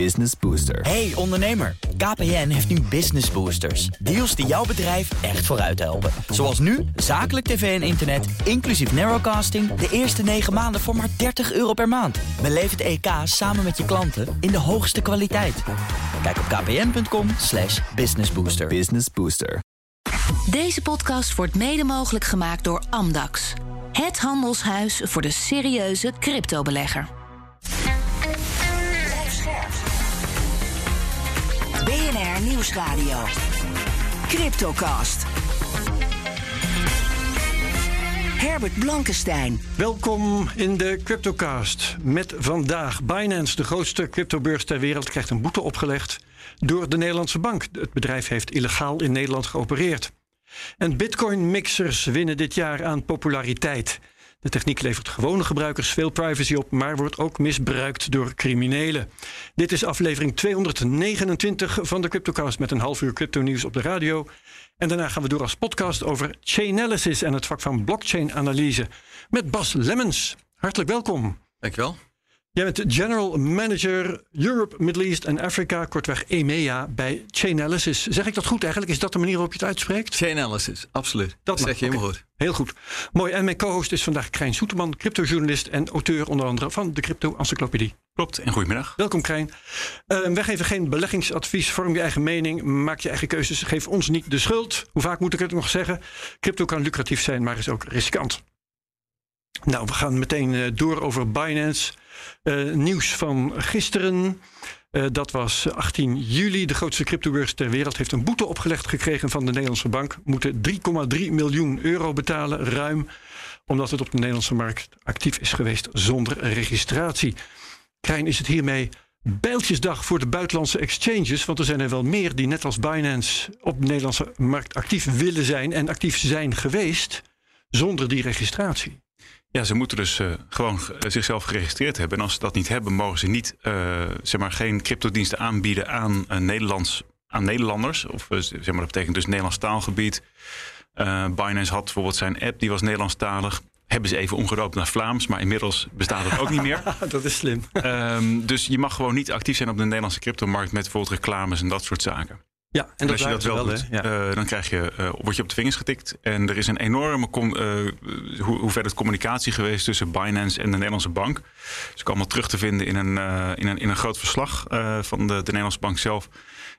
Business Booster. Hey ondernemer, KPN heeft nu Business Boosters. Deals die jouw bedrijf echt vooruit helpen. Zoals nu, zakelijk tv en internet, inclusief narrowcasting... de eerste 9 maanden voor maar 30 euro per maand. Beleef het EK samen met je klanten in de hoogste kwaliteit. Kijk op kpn.com slash businessbooster. Business Booster. Deze podcast wordt mede mogelijk gemaakt door Amdax. Het handelshuis voor de serieuze cryptobelegger. Nieuwsradio. Cryptocast. Herbert Blankenstein. Welkom in de Cryptocast. Met vandaag Binance, de grootste cryptobeurs ter wereld, krijgt een boete opgelegd door de Nederlandse bank. Het bedrijf heeft illegaal in Nederland geopereerd. En bitcoin-mixers winnen dit jaar aan populariteit. De techniek levert gewone gebruikers veel privacy op, maar wordt ook misbruikt door criminelen. Dit is aflevering 229 van de Cryptocast met een half uur crypto nieuws op de radio. En daarna gaan we door als podcast over Chainalysis en het vak van blockchain-analyse met Bas Lemmens. Hartelijk welkom. Dankjewel. Jij bent General Manager Europe, Middle East en Africa, kortweg EMEA bij Chainalysis. Zeg ik dat goed eigenlijk? Is dat de manier waarop je het uitspreekt? Chainalysis, absoluut. Dat zeg je helemaal goed. Heel goed. Mooi. En mijn co-host is vandaag Krijn Soeterman, cryptojournalist en auteur onder andere van de Crypto Encyclopedie. Klopt, en goedemiddag. Welkom Krijn. Uh, wij geven geen beleggingsadvies, vorm je eigen mening, maak je eigen keuzes, geef ons niet de schuld. Hoe vaak moet ik het nog zeggen? Crypto kan lucratief zijn, maar is ook riskant. Nou, we gaan meteen uh, door over Binance. Uh, nieuws van gisteren. Uh, dat was 18 juli. De grootste cryptobeurs ter wereld heeft een boete opgelegd gekregen van de Nederlandse bank. Moeten 3,3 miljoen euro betalen, ruim. Omdat het op de Nederlandse markt actief is geweest zonder registratie. Krijn, is het hiermee bijltjesdag voor de buitenlandse exchanges? Want er zijn er wel meer die net als Binance op de Nederlandse markt actief willen zijn en actief zijn geweest zonder die registratie. Ja, ze moeten dus uh, gewoon zichzelf geregistreerd hebben. En als ze dat niet hebben, mogen ze niet, uh, zeg maar, geen cryptodiensten aanbieden aan, uh, Nederlands, aan Nederlanders. Of zeg maar, dat betekent dus Nederlands taalgebied. Binance had bijvoorbeeld zijn app, die was Nederlandstalig. Hebben ze even omgedoopt naar Vlaams, maar inmiddels bestaat het ook niet meer. dat is slim. Um, dus je mag gewoon niet actief zijn op de Nederlandse cryptomarkt met bijvoorbeeld reclames en dat soort zaken. Ja, en, als je dat wel, wel doet, uh, dan krijg je, uh, word je op de vingers getikt. En er is een enorme com- uh, hoe, hoeveelheid communicatie geweest tussen Binance en de Nederlandse bank. Dus ik allemaal terug te vinden in een, in een, in een groot verslag van de, de Nederlandse bank zelf.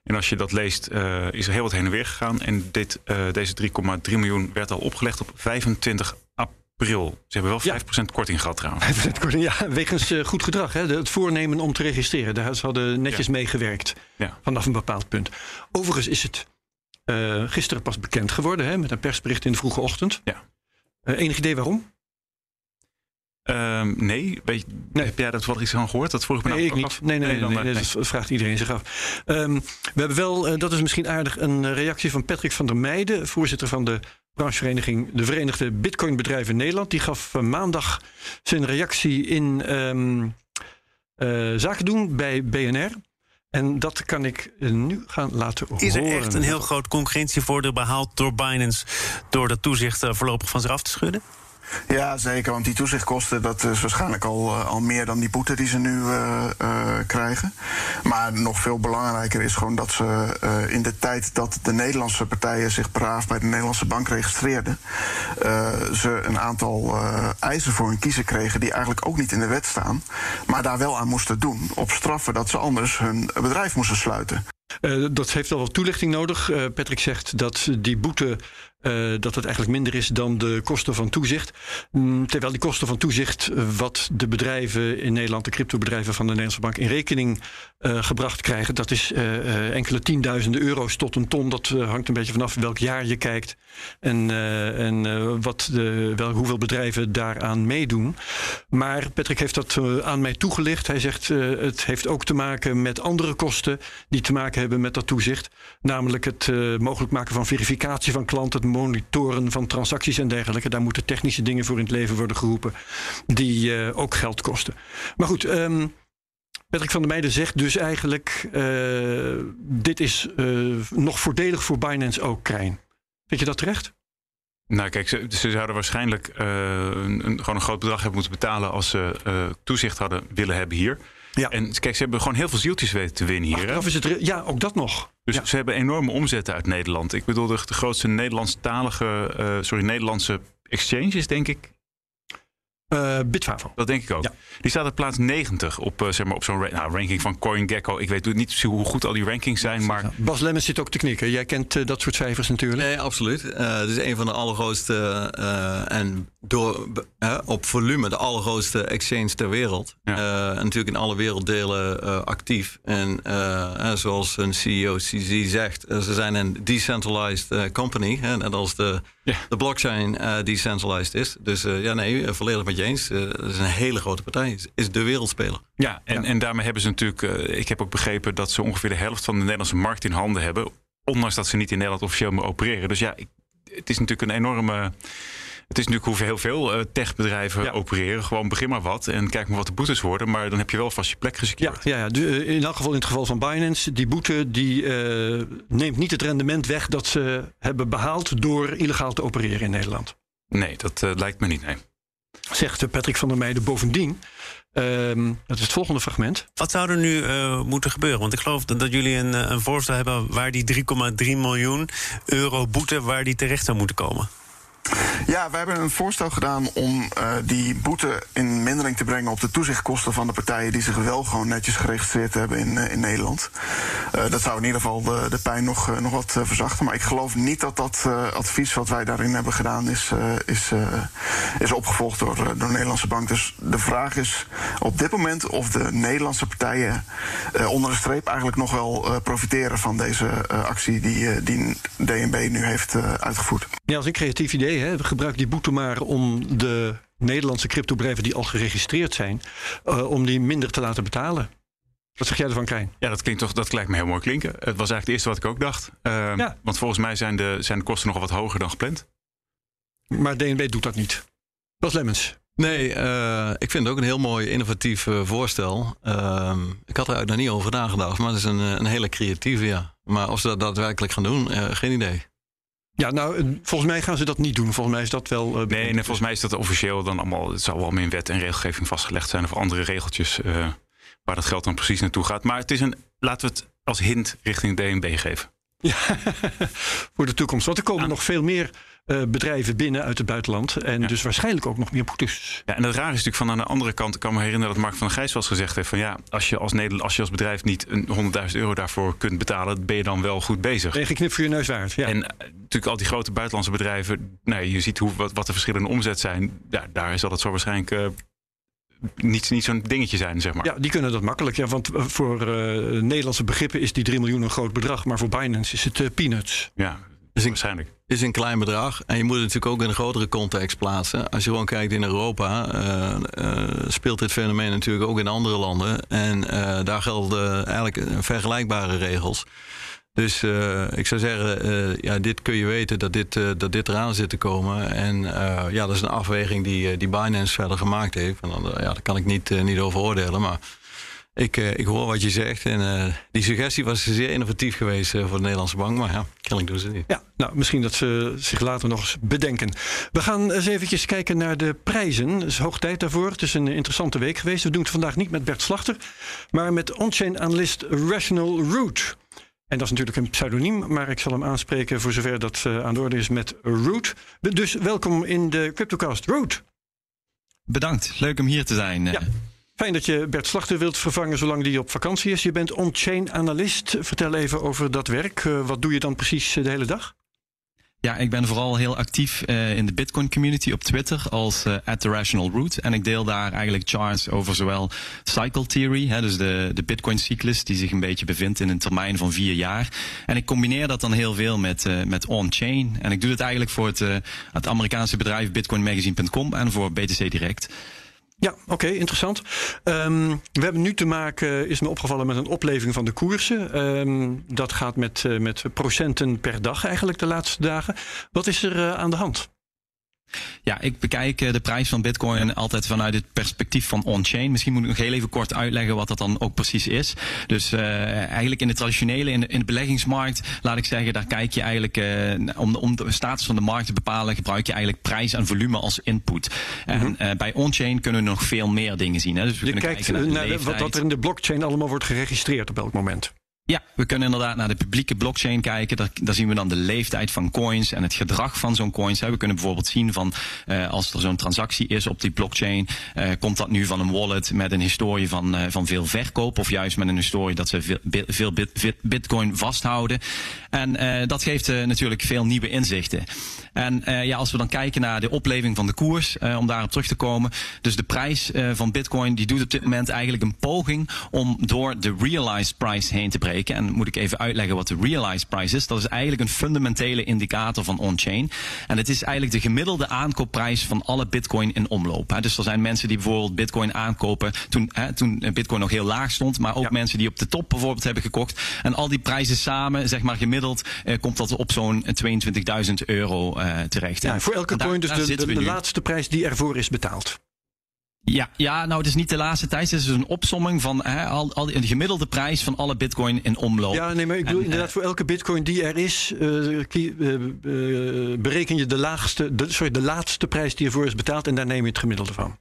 En als je dat leest, is er heel wat heen en weer gegaan. En dit, deze 3,3 miljoen werd al opgelegd op 25 april. Ze hebben wel 5% korting gehad trouwens. 5% korting, ja, wegens uh, goed gedrag. Hè? Het voornemen om te registreren. Daar ze hadden netjes Ja. meegewerkt Ja. vanaf een bepaald punt. Overigens is het uh, gisteren pas bekend geworden hè, met een persbericht in de vroege ochtend. Ja. Uh, enig idee waarom? Um, nee, weet je, Nee. heb jij dat wel iets van gehoord? Dat vroeg ik me Nee, ik namelijk niet. ook Nee, nee, nee, nee, eh, dat vraagt iedereen zich af. Um, we hebben wel, uh, dat is misschien aardig, een reactie van Patrick van der Meijden, voorzitter van de branchevereniging De Verenigde Bitcoinbedrijven Nederland. Die gaf uh, maandag zijn reactie in um, uh, zaken doen bij BNR. En dat kan ik uh, nu gaan laten horen. Is er echt een heel groot concurrentievoordeel behaald door Binance... door dat toezicht voorlopig van zich af te schudden? Ja, zeker. Want die toezichtkosten, dat is waarschijnlijk al, uh, al meer dan die boete die ze nu uh, uh, krijgen. Maar nog veel belangrijker is gewoon dat ze in de tijd dat de Nederlandse partijen zich braaf bij de Nederlandse bank registreerden, ze een aantal eisen voor hun kiezen kregen die eigenlijk ook niet in de wet staan, maar daar wel aan moesten doen. Op straffen dat ze anders hun bedrijf moesten sluiten. Dat heeft al wat toelichting nodig. Patrick zegt dat die boete dat het eigenlijk minder is dan de kosten van toezicht. Mm, terwijl die kosten van toezicht, wat de bedrijven in Nederland, de cryptobedrijven van de Nederlandse bank in rekening gebracht krijgen, dat is enkele tienduizenden euro's tot een ton. Dat hangt een beetje vanaf welk jaar je kijkt en, en wat de, wel, hoeveel bedrijven daaraan meedoen. Maar Patrick heeft dat aan mij toegelicht. Hij zegt het heeft ook te maken met andere kosten die te maken hebben met dat toezicht. Namelijk het mogelijk maken van verificatie van klanten, monitoren van transacties en dergelijke. Daar moeten technische dingen voor in het leven worden geroepen, die uh, ook geld kosten. Maar goed, um, Patrick van der Meijden zegt dus eigenlijk: uh, dit is nog voordelig voor Binance ook, Krijn. Vind je dat terecht? Nou, kijk, ze, ze zouden waarschijnlijk een, gewoon een groot bedrag hebben moeten betalen als ze toezicht hadden willen hebben hier. Ja. En kijk, ze hebben gewoon heel veel zieltjes weten te winnen hier. Achteraf is het... Ja, ook dat nog. Dus Ja. ze hebben enorme omzetten uit Nederland. Ik bedoel, de, de grootste Nederlandstalige, eh, sorry, Nederlandse exchange is denk ik, Eh Bitfavo. dat denk ik ook. Ja. Die staat op plaats 90 op, eh, zeg maar, op zo'n ra- nou, ranking van CoinGecko. Ik weet niet hoe goed al die rankings zijn, maar Bas Lemmens zit ook te knikken. Jij kent eh, dat soort cijfers natuurlijk. Nee, absoluut. Eh, het is een van de allergrootste eh, en door, op volume de allergrootste exchange ter wereld. Ja. Eh, en natuurlijk in alle werelddelen eh, actief. En zoals een CEO CZ zegt, ze zijn een decentralized eh, company. Hè, net als de, Ja. de blockchain eh, decentralized is. Dus eh, ja, nee, volledig met je eens. Eh, Het is een hele grote partij. Is, is de wereldspeler. Ja, en, en daarmee hebben ze natuurlijk. eh, ik heb ook begrepen dat ze ongeveer de helft van de Nederlandse markt in handen hebben. Ondanks dat ze niet in Nederland officieel meer opereren. Dus ja, ik, het is natuurlijk een enorme. Het is natuurlijk hoe heel veel eh, techbedrijven Ja. opereren. Gewoon begin maar wat en kijk maar wat de boetes worden. Maar dan heb je wel vast je plek Ja, gesecured. ja, ja. In elk geval in het geval van Binance, die boete die eh, neemt niet het rendement weg dat ze hebben behaald door illegaal te opereren in Nederland. Nee, dat lijkt me niet. Nee. Zegt eh, Patrick van der Meijden bovendien. ehm, dat is het volgende fragment. Wat zou er nu eh, moeten gebeuren? Want ik geloof dat, dat jullie een, eh, een voorstel hebben waar die 3,3 miljoen euro boete waar die terecht zou moeten komen. Ja, we hebben een voorstel gedaan om eh, die boete in mindering te brengen op de toezichtkosten van de partijen die zich wel gewoon netjes geregistreerd hebben in, eh, in Nederland. Eh, dat zou in ieder geval de, de pijn nog, nog wat verzachten. Maar ik geloof niet dat dat advies wat wij daarin hebben gedaan is, is, is opgevolgd door, door de Nederlandse bank. Dus de vraag is op dit moment of de Nederlandse partijen onder de streep eigenlijk nog wel profiteren van deze actie die, die DNB nu heeft uitgevoerd. Ja, is een creatief idee. Hè? Gebruik die boete maar om de Nederlandse cryptobedrijven die al geregistreerd zijn, eh, om die minder te laten betalen. Wat zeg jij ervan, Krijn? Ja, dat klinkt toch, dat lijkt me heel mooi klinken. Het was eigenlijk het eerste wat ik ook dacht. Ehm, Ja. Want volgens mij zijn de, zijn de kosten nogal wat hoger dan gepland. Maar DNB doet dat niet. Bas Lemmens. Nee, eh, ik vind het ook een heel mooi innovatief eh, voorstel. Ehm, ik had er eigenlijk nog niet over nagedacht, maar het is een, een hele creatieve, ja. Maar of ze dat daadwerkelijk gaan doen, geen idee. Ja, nou, eh, volgens mij gaan ze dat niet doen. Volgens mij is dat wel. eh, Nee, nee, volgens mij is dat officieel dan allemaal. Het zal wel meer in wet en regelgeving vastgelegd zijn. Of andere regeltjes eh, waar dat geld dan precies naartoe gaat. Maar het is een. Laten we het als hint richting DNB geven. Ja, voor de toekomst. Want er komen nog veel meer eh, bedrijven binnen uit het buitenland. En Ja. dus waarschijnlijk ook nog meer boetes. Ja, en het rare is natuurlijk van aan de andere kant. Ik kan me herinneren dat Mark van der Gijs wel eens gezegd heeft: van ja, als je als, Nederland, als je als bedrijf niet een 100.000 euro daarvoor kunt betalen, ben je dan wel goed bezig. Ben je geknipt voor je neus waard. Ja. En eh, natuurlijk al die grote buitenlandse bedrijven, nou, je ziet hoe, wat, wat de verschillende omzet zijn. Ja, daar zal het zo waarschijnlijk eh, niet, niet zo'n dingetje zijn, zeg maar. Ja, die kunnen dat makkelijk. Ja, want voor Nederlandse begrippen is die 3 miljoen een groot bedrag. Maar voor Binance is het peanuts. Ja, Ik- waarschijnlijk. is een klein bedrag. En je moet het natuurlijk ook in een grotere context plaatsen. Als je gewoon kijkt in Europa, eh, eh, speelt dit fenomeen natuurlijk ook in andere landen. En eh, daar gelden eigenlijk vergelijkbare regels. Dus ik zou zeggen, ja, dit kun je weten dat dit, dat dit eraan zit te komen. En ja, dat is een afweging die, die Binance verder gemaakt heeft. En dan, ja, daar kan ik niet, niet over oordelen. Maar ik, eh, ik hoor wat je zegt. En eh, die suggestie was zeer innovatief geweest eh, voor de Nederlandse bank. Maar ja, kennelijk doen ze het niet. Ja, nou, misschien dat ze zich later nog eens bedenken. We gaan eens eventjes kijken naar de prijzen. Het is hoog tijd daarvoor. Het is een interessante week geweest. We doen het vandaag niet met Bert Slachter, maar met on-chain analyst Rational Root. En dat is natuurlijk een pseudoniem, maar ik zal hem aanspreken voor zover dat eh, aan de orde is met Root. Dus welkom in de CryptoCast, Root. Bedankt, leuk om hier te zijn. Ja. Fijn dat je Bert Slachter wilt vervangen zolang die op vakantie is. Je bent on-chain analyst. Vertel even over dat werk. Eh, wat doe je dan precies eh, de hele dag? Ja, ik ben vooral heel actief eh, in de Bitcoin community op Twitter als at the rational root. En ik deel daar eigenlijk charts over zowel cycle theory, hè, dus de, de Bitcoin cyclus die zich een beetje bevindt in een termijn van vier jaar. En ik combineer dat dan heel veel met, met on-chain. En ik doe het eigenlijk voor het, het Amerikaanse bedrijf bitcoinmagazine.com en voor BTC Direct. Ja, oké, interessant. Ehm, we hebben nu te maken, is me opgevallen, met een opleving van de koersen. Ehm, dat gaat met, eh, met procenten per dag eigenlijk de laatste dagen. Wat is er eh, aan de hand? Ja, ik bekijk de prijs van Bitcoin altijd vanuit het perspectief van on-chain. Misschien moet ik nog heel even kort uitleggen wat dat dan ook precies is. Dus eigenlijk in de traditionele, in de, in de, beleggingsmarkt, laat ik zeggen, daar kijk je eigenlijk om, om de status van de markt te bepalen, gebruik je eigenlijk prijs en volume als input. En mhm. bij on-chain kunnen we nog veel meer dingen zien. Hè. Dus we je kunnen kijkt kijken naar, naar wat, wat er in de blockchain allemaal wordt geregistreerd op elk moment. Ja, we kunnen inderdaad naar de publieke blockchain kijken. Daar, zien we dan de leeftijd van coins en het gedrag van zo'n coins. We kunnen bijvoorbeeld zien van uh, als er zo'n transactie is op die blockchain, uh, komt dat nu van een wallet met een historie van, uh, van veel verkoop of juist met een historie dat ze veel, veel bit, bitcoin vasthouden. En dat geeft natuurlijk veel nieuwe inzichten. En ja, als we dan kijken naar de opleving van de koers, om daarop terug te komen. Dus de prijs van bitcoin die doet op dit moment eigenlijk een poging om door de realized price heen te breken. En moet ik even uitleggen wat de realized price is. Dat is eigenlijk een fundamentele indicator van on-chain. En het is eigenlijk de gemiddelde aankoopprijs van alle bitcoin in omloop. Dus er zijn mensen die bijvoorbeeld bitcoin aankopen toen, hè, toen bitcoin nog heel laag stond. Maar ook mensen die op de top bijvoorbeeld hebben gekocht. En al die prijzen samen, zeg maar gemiddeld, eh, komt dat op zo'n 22.000 euro eh, terecht. Ja, voor elke coin dus de, de, de laatste prijs die ervoor is betaald. Ja, ja, nou het is niet de laatste tijd. Het is dus een opsomming van hè, al, al de gemiddelde prijs van alle bitcoin in omloop. Ja, nee, maar ik bedoel inderdaad voor elke bitcoin die er is, uh, bereken je de, laagste, de, sorry, de laatste prijs die ervoor is betaald en daar neem je het gemiddelde van.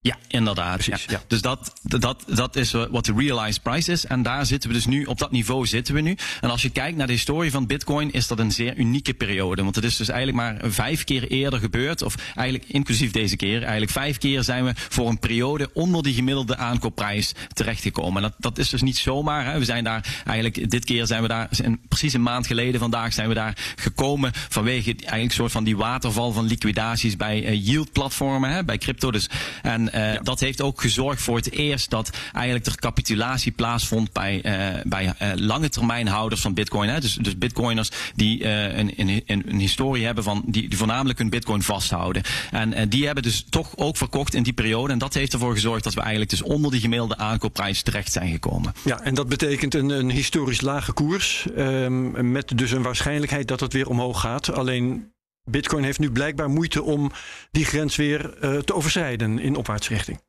Ja, inderdaad. ja. Dus dat, dat, dat is wat de realized price is. En daar zitten we dus nu, op dat niveau zitten we nu. En als je kijkt naar de historie van Bitcoin, is dat een zeer unieke periode. Want het is dus eigenlijk maar vijf keer eerder gebeurd. Of eigenlijk inclusief deze keer. Eigenlijk vijf keer zijn we voor een periode onder die gemiddelde aankoopprijs terechtgekomen. En dat, dat is dus niet zomaar. Hè. We zijn daar eigenlijk, dit keer zijn we daar, precies een maand geleden vandaag zijn we daar gekomen. Vanwege eigenlijk een soort van die waterval van liquidaties bij uh, yield platformen, hè, bij crypto. Dus, en uh, Dat heeft ook gezorgd voor het eerst dat eigenlijk er capitulatie plaatsvond bij, uh, bij uh, lange termijnhouders van bitcoin. Hè? Dus, dus bitcoiners die een, een, een, historie hebben van die, die voornamelijk hun bitcoin vasthouden. En die hebben dus toch ook verkocht in die periode. En dat heeft ervoor gezorgd dat we eigenlijk dus onder die gemiddelde aankoopprijs terecht zijn gekomen. Ja, en dat betekent een, een historisch lage koers. Um, met dus een waarschijnlijkheid dat het weer omhoog gaat. Alleen Bitcoin heeft nu blijkbaar moeite om die grens weer uh, te overschrijden in opwaartsrichting.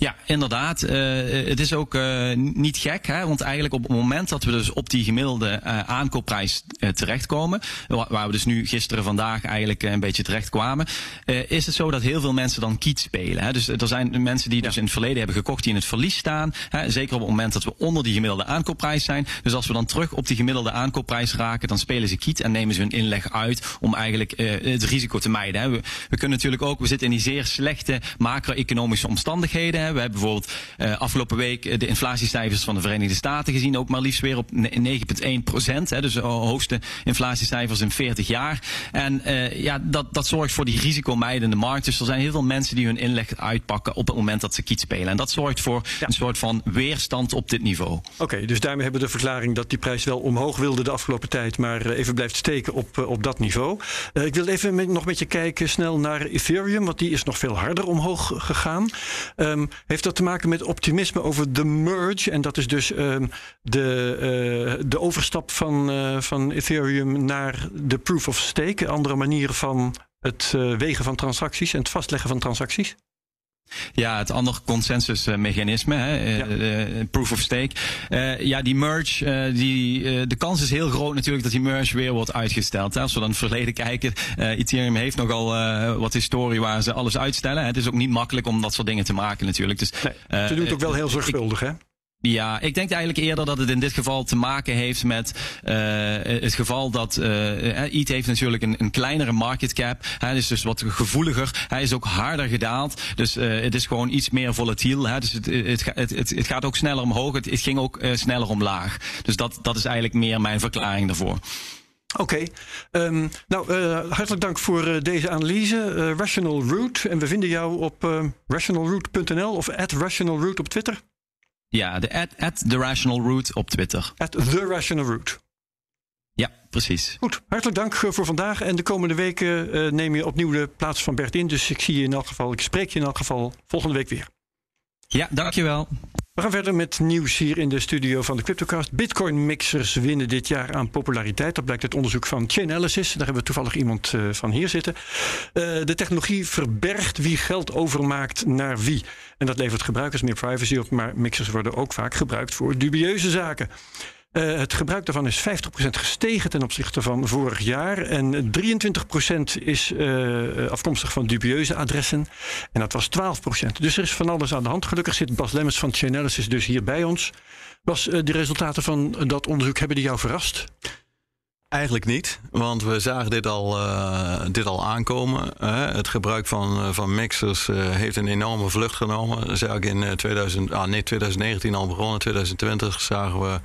Ja, inderdaad. Uh, het is ook uh, niet gek, hè? want eigenlijk op het moment dat we dus op die gemiddelde uh, aankoopprijs terechtkomen, waar we dus nu gisteren, vandaag eigenlijk een beetje terecht kwamen, is het zo dat heel veel mensen dan kiet spelen. Hè? Dus er zijn mensen die dus in het verleden hebben gekocht die in het verlies staan. Hè? Zeker op het moment dat we onder die gemiddelde aankoopprijs zijn. Dus als we dan terug op die gemiddelde aankoopprijs raken, dan spelen ze kiet en nemen ze hun inleg uit om eigenlijk het risico te mijden. Hè? We, we, kunnen natuurlijk ook, we zitten in die zeer slechte macro-economische omstandigheden. Hè? We hebben bijvoorbeeld uh, afgelopen week eh, de inflatiecijfers van de Verenigde Staten gezien. Ook maar liefst weer op 9,1 procent. Dus de hoogste inflatiecijfers in 40 jaar. En uh, ja, dat, dat zorgt voor die risicomijdende markt. Dus er zijn heel veel mensen die hun inleg uitpakken op het moment dat ze kiet spelen. En dat zorgt voor ja. een soort van weerstand op dit niveau. Oké, okay, dus daarmee hebben we de verklaring dat die prijs wel omhoog wilde de afgelopen tijd, maar even blijft steken op, op dat niveau. Uh, ik wil even met, nog met je kijken snel naar Ethereum, want die is nog veel harder omhoog gegaan. Um, heeft dat te maken met optimisme over de merge. En dat is dus uh, de, uh, de overstap van, uh, van Ethereum naar de proof of stake. Andere manieren van het eh, wegen van transacties en het vastleggen van transacties. Ja, het andere consensusmechanisme, hè, ja. uh, proof of stake. Uh, ja, die merge, uh, die, de kans is heel groot natuurlijk dat die merge weer wordt uitgesteld. Hè. Als we dan het verleden kijken, Ethereum heeft nogal wat historie waar ze alles uitstellen. Het is ook niet makkelijk om dat soort dingen te maken natuurlijk. Dus, nee, ze doen het ook wel heel zorgvuldig, hè? Ja, ik denk eigenlijk eerder dat het in dit geval te maken heeft met uh, het geval dat uh, ETH heeft natuurlijk een, een kleinere market cap. Hij is dus wat gevoeliger. Hij is ook harder gedaald. Dus uh, het is gewoon iets meer volatiel. Hè. Dus het, het, het, het, gaat ook sneller omhoog. Het, ging ook sneller omlaag. Dus dat, dat is eigenlijk meer mijn verklaring daarvoor. Oké, um, nou hartelijk dank voor deze analyse. Rational Root. En we vinden jou op rationalroot.nl of at rationalroot op Twitter. Ja, de at, at The Rational Root op Twitter. At The Rational Root. Ja, precies. Goed, hartelijk dank eh, voor vandaag. En de komende weken uh, neem je opnieuw de plaats van Bert in. Dus ik zie je in elk geval, ik spreek je in elk geval volgende week weer. Ja, dankjewel. We gaan verder met nieuws hier in de studio van de Cryptocast. Bitcoin mixers winnen dit jaar aan populariteit. Dat blijkt uit onderzoek van Chainalysis. Daar hebben we toevallig iemand uh, van hier zitten. Uh, de technologie verbergt wie geld overmaakt naar wie. En dat levert gebruikers meer privacy op. Maar mixers worden ook vaak gebruikt voor dubieuze zaken. Uh, het gebruik daarvan is 50% gestegen ten opzichte van vorig jaar. En 23% is uh, afkomstig van dubieuze adressen. En dat was 12%. Dus er is van alles aan de hand. Gelukkig zit Bas Lemmens van Chainalysis dus hier bij ons. Bas, uh, de resultaten van dat onderzoek, hebben die jou verrast? Eigenlijk niet, want we zagen dit al, dit al aankomen. Uh, het gebruik van, van mixers heeft een enorme vlucht genomen. Dat is eigenlijk in 2000, ah, nee, 2019 al begonnen. In 2020 zagen we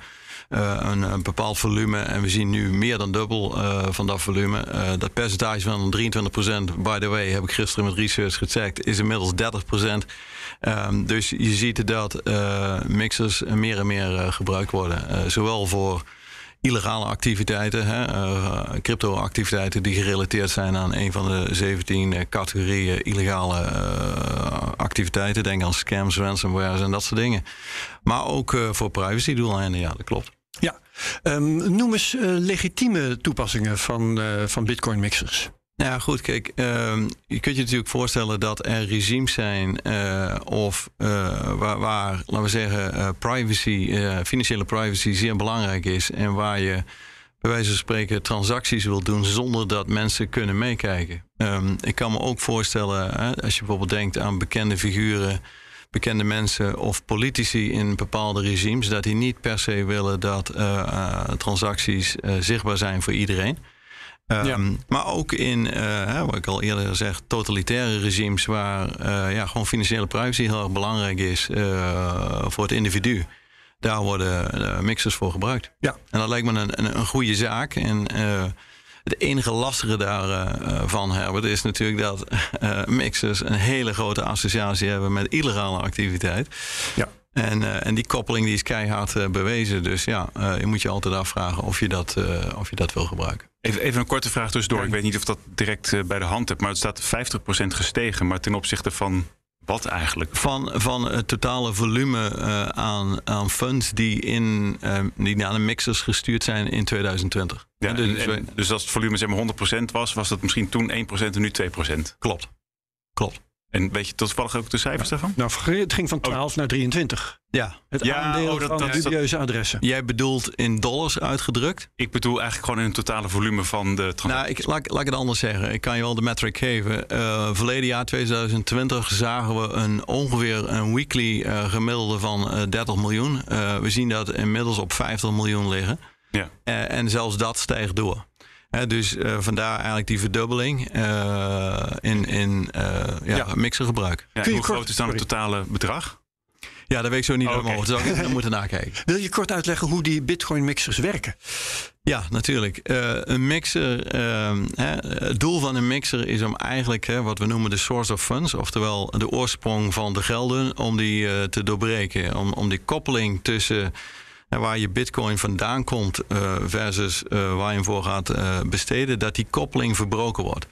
een, een, bepaald volume. En we zien nu meer dan dubbel uh, van dat volume. Uh, dat percentage van 23%, by the way, heb ik gisteren met research gecheckt, is inmiddels 30%. Um, dus je ziet dat mixers meer en meer gebruikt worden. zowel voor illegale activiteiten, hè, crypto-activiteiten die gerelateerd zijn aan een van de 17 categorieën illegale activiteiten. Denk aan scams, ransomware en dat soort dingen. Maar ook voor privacy-doeleinden, ja, dat klopt. Ja, um, noem eens legitieme toepassingen van, van Bitcoin-mixers. Nou ja, goed, kijk, uh, je kunt je natuurlijk voorstellen dat er regimes zijn uh, of uh, waar, waar, laten we zeggen, uh, privacy, financiële privacy zeer belangrijk is en waar je bij wijze van spreken transacties wil doen zonder dat mensen kunnen meekijken. Um, ik kan me ook voorstellen, hè, als je bijvoorbeeld denkt aan bekende figuren, bekende mensen of politici in bepaalde regimes, dat die niet per se willen dat transacties zichtbaar zijn voor iedereen. Um, ja. Maar ook in, uh, wat ik al eerder zeg, totalitaire regimes waar uh, ja, gewoon financiële privacy heel erg belangrijk is uh, voor het individu. Daar worden mixers voor gebruikt. Ja. En dat lijkt me een, een, een goede zaak. En het enige lastige daarvan, Herbert, is natuurlijk dat mixers een hele grote associatie hebben met illegale activiteit. Ja. En, uh, en die koppeling die is keihard uh, bewezen. Dus ja, uh, je moet je altijd afvragen of je dat, of je dat wil gebruiken. Even, even een korte vraag tussendoor. Ik weet niet of dat direct bij de hand hebt, maar het staat 50% gestegen. Maar ten opzichte van wat eigenlijk? Van, van het totale volume aan, aan funds die, in, die naar de mixers gestuurd zijn in 2020. Ja, en, dus, en, dus als het volume zeg maar 100% was, was dat misschien toen 1% en nu 2%? Klopt. Klopt. En weet je toevallig ook de cijfers daarvan? Nou, het ging van 12 oh. naar 23. Ja. Het ja, aandeel oh, dat, van dat, dubieuze adressen. Jij bedoelt in dollars uitgedrukt? Ik bedoel eigenlijk gewoon in het totale volume van de transacties. Nou, ik, laat, laat ik het anders zeggen. Ik kan je wel de metric geven. Uh, verleden jaar 2020 zagen we een, ongeveer een weekly uh, gemiddelde van uh, 30 miljoen. Uh, we zien dat inmiddels op 50 miljoen liggen. Ja. Uh, en zelfs dat stijgt door. Dus uh, vandaar eigenlijk die verdubbeling uh, in, in uh, ja, ja. mixergebruik. Ja, hoe groot is dan het totale bedrag? Ja, dat weet ik zo niet oh, helemaal. Okay. Dat zou ik even moeten nakijken. Wil je kort uitleggen hoe die bitcoin mixers werken? Ja, natuurlijk. een mixer, hè, het doel van een mixer is om eigenlijk hè, wat we noemen de source of funds, oftewel de oorsprong van de gelden, om die te doorbreken. Om, om die koppeling tussen en waar je bitcoin vandaan komt uh, versus uh, waar je hem voor gaat uh, besteden, dat die koppeling verbroken wordt.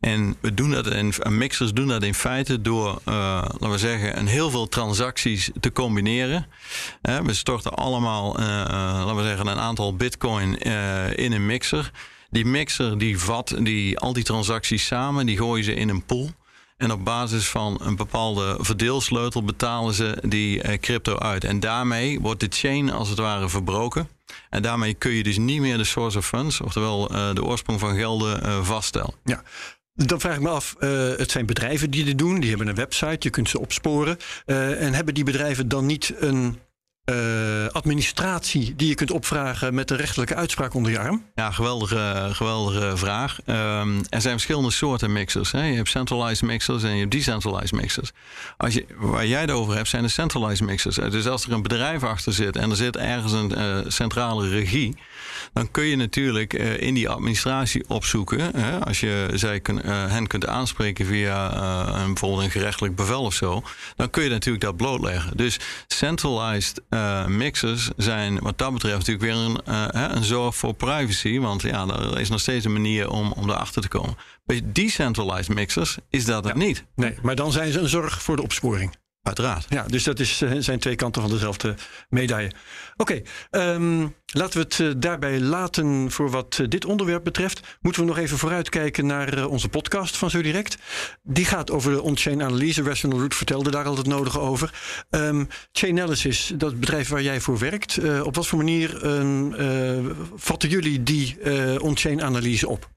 En we doen dat in, mixers doen dat in feite door, laten we zeggen, een heel veel transacties te combineren. we storten allemaal, laten we zeggen, een aantal bitcoin in een mixer. Die mixer die vat die, al die transacties samen, die gooien ze in een pool. En op basis van een bepaalde verdeelsleutel betalen ze die uh, crypto uit. En daarmee wordt de chain als het ware verbroken. En daarmee kun je dus niet meer de source of funds, oftewel uh, de oorsprong van gelden, uh, vaststellen. Ja. Dan vraag ik me af, het zijn bedrijven die dit doen, die hebben een website, je kunt ze opsporen. en hebben die bedrijven dan niet een uh, administratie die je kunt opvragen met een rechterlijke uitspraak onder je arm? Ja, geweldige, geweldige vraag. Um, er zijn verschillende soorten mixers. Hè. Je hebt centralized mixers en je hebt decentralized mixers. Als je, waar jij het over hebt, zijn de centralized mixers. Dus als er een bedrijf achter zit en er zit ergens een uh, centrale regie, dan kun je natuurlijk in die administratie opzoeken. Hè, als je zij kun, hen kunt aanspreken via een, bijvoorbeeld een gerechtelijk bevel of zo, dan kun je natuurlijk dat blootleggen. Dus centralized uh, mixers zijn wat dat betreft natuurlijk weer een, uh, een zorg voor privacy. Want ja, er is nog steeds een manier om, om daarachter te komen. Bij decentralized mixers is dat het ja. niet. Nee, maar dan zijn ze een zorg voor de opsporing. Uiteraard. Ja, dus dat is, eh, zijn twee kanten van dezelfde medaille. Oké, ehm, laten we het eh, daarbij laten voor wat eh, dit onderwerp betreft. Moeten we nog even vooruitkijken naar onze podcast van Zo Direct. Die gaat over de on-chain analyse. Rational Root vertelde daar al het nodige over. Ehm Chainalysis, dat bedrijf waar jij voor werkt. op wat voor manier ehm, eh, vatten jullie die eh, on-chain analyse op?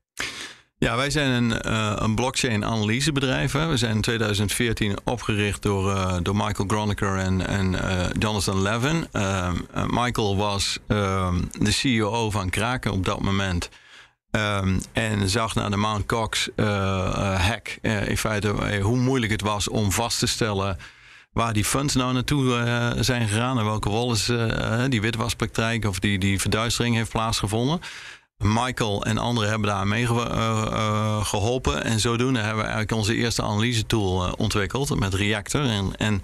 Ja, wij zijn een, eh, een blockchain analysebedrijf. Hè. We zijn in 2014 opgericht door, eh, door Michael Gronecker en, en eh, Jonathan Levin. Ehm, eh, Michael was ehm, de CEO van Kraken op dat moment. Ehm, en zag naar de Mount Cox hack in feite hoe moeilijk het was om vast te stellen waar die funds nou naartoe zijn gegaan en welke rol is die witwaspraktijk of die, die verduistering heeft plaatsgevonden. Michael en anderen hebben daar mee eh, eh, geholpen. En zodoende hebben we eigenlijk onze eerste analyse tool eh, ontwikkeld met Reactor. En, en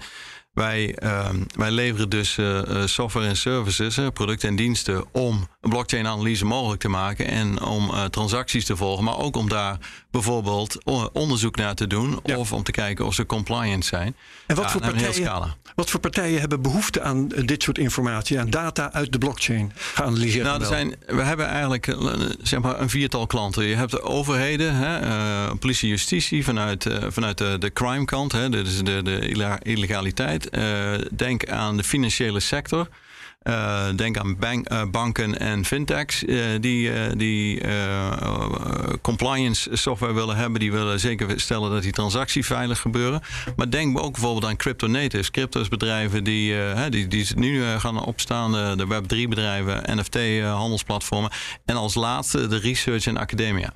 wij, ehm, wij leveren dus software en services, producten en diensten, om een blockchain analyse mogelijk te maken en om eh, transacties te volgen, maar ook om daar bijvoorbeeld o- onderzoek naar te doen Ja. of om te kijken of ze compliant zijn. En wat, Ja, voor partijen, wat voor partijen hebben behoefte aan eh, dit soort informatie, aan data uit de blockchain geanalyseerd? Nou, er zijn, we hebben eigenlijk eh, zeg maar een viertal klanten. Je hebt de overheden, hè, eh, politie, justitie vanuit, eh, vanuit de, de crime kant, hè, dus de, de illegaliteit. Eh, denk aan de financiële sector. Eh, denk aan bank- eh, banken en fintechs eh, die, die compliance software willen hebben. Die willen zeker stellen dat die transacties veilig gebeuren. Maar denk ook bijvoorbeeld aan crypto natives. Cryptos bedrijven die, die, die nu gaan opstaan. De, de Web3 bedrijven, NFT handelsplatformen. En als laatste de research en academia.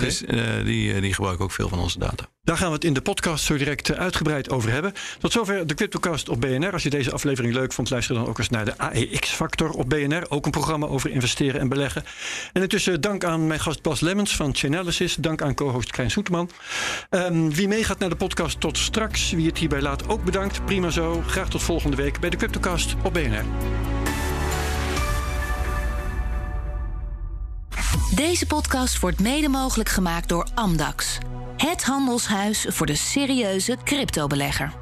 Dus, eh, die, eh, die gebruiken ook veel van onze data. Daar gaan we het in de podcast zo direct eh, uitgebreid over hebben. Tot zover de CryptoCast op BNR. Als je deze aflevering leuk vond, luister dan ook eens naar de AEX-factor op BNR. Ook een programma over investeren en beleggen. En intussen dank aan mijn gast Bas Lemmens van Chainalysis. Dank aan co-host Krijn Soeterman. Ehm, wie meegaat naar de podcast tot straks, wie het hierbij laat, ook bedankt. Prima zo. Graag tot volgende week bij de CryptoCast op BNR. Deze podcast wordt mede mogelijk gemaakt door Amdax. Het handelshuis voor de serieuze cryptobelegger.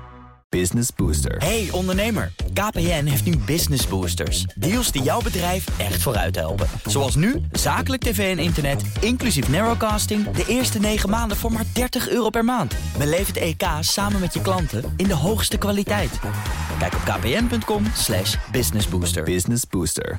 Business Booster. Hey ondernemer, KPN heeft nu Business Boosters. Deals die jouw bedrijf echt vooruit helpen. Zoals nu, zakelijk tv en internet, inclusief narrowcasting... de eerste 9 maanden voor maar 30 euro per maand. Beleef het EK samen met je klanten in de hoogste kwaliteit. Kijk op kpn.com slash businessbooster. Business Booster.